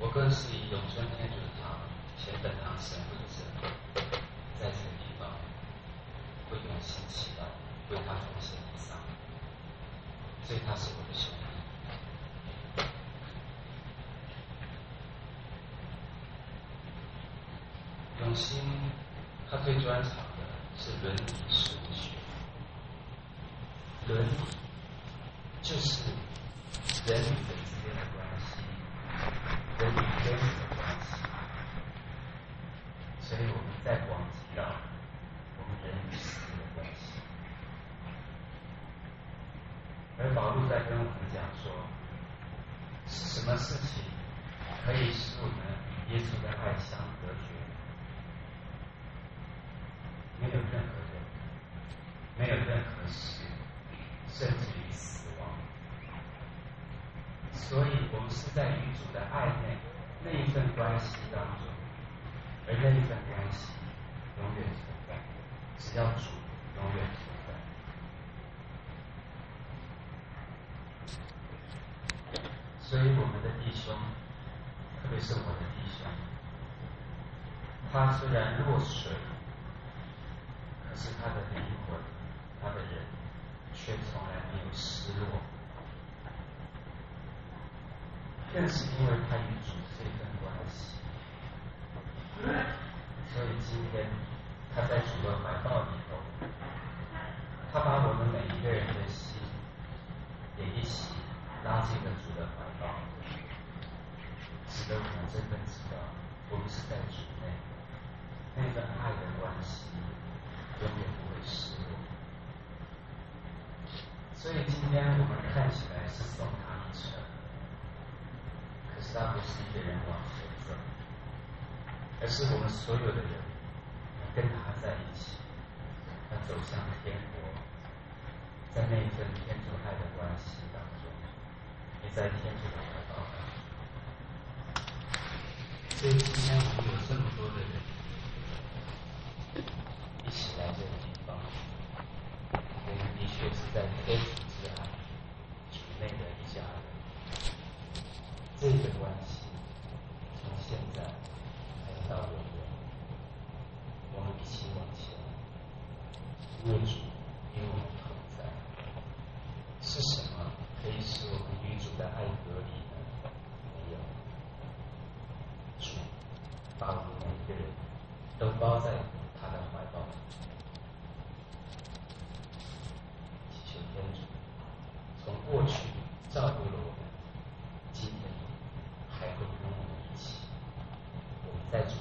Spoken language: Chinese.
我更是以永春天主堂前本堂神父的身份，在这个地方会用心祈祷，为他奉献礼上，所以他是我的兄弟。永兴他最专长的是伦理事务学，伦理就是人与人之间的关系，人与天主的关系。所以我们再广提到我们人与神的关系。而保禄在跟我们讲说，是什么事情可以使我们与耶稣的爱相隔绝？没有任何人，没有任何事，甚至于死亡。所以我们是在与主的爱内那一份关系当中，而那一份关系永远存在，只要主永远存在。所以我们的弟兄，特别是我的弟兄，他虽然落水。可是他的灵魂，他的人，却从来没有失落。正是因为他与主这份关系，今天他在主的怀抱里头，他把我们每一个人的心也一起拉进了主的怀抱，使得我们真正知道，我们是在主内那份爱的关系。永远不会失落。所以今天我们看起来是送他一程，可是他不是一个人往前走，而是我们所有的人跟他在一起，要走向天国，在那一份天主爱的关系当中，也在天主的怀抱当中。所以今天我们有这么多的人。一起来这个地方，我们的确是在天主之爱主内的一家人。这个关系从现在还要到永远，我们一起往前，为主与我们同在。是什么我们与主的爱隔离？没有，主把我们每一个人都包在他的怀抱，祈求天主从。过去照顾了我们，今天还会跟我们一起，我们在主。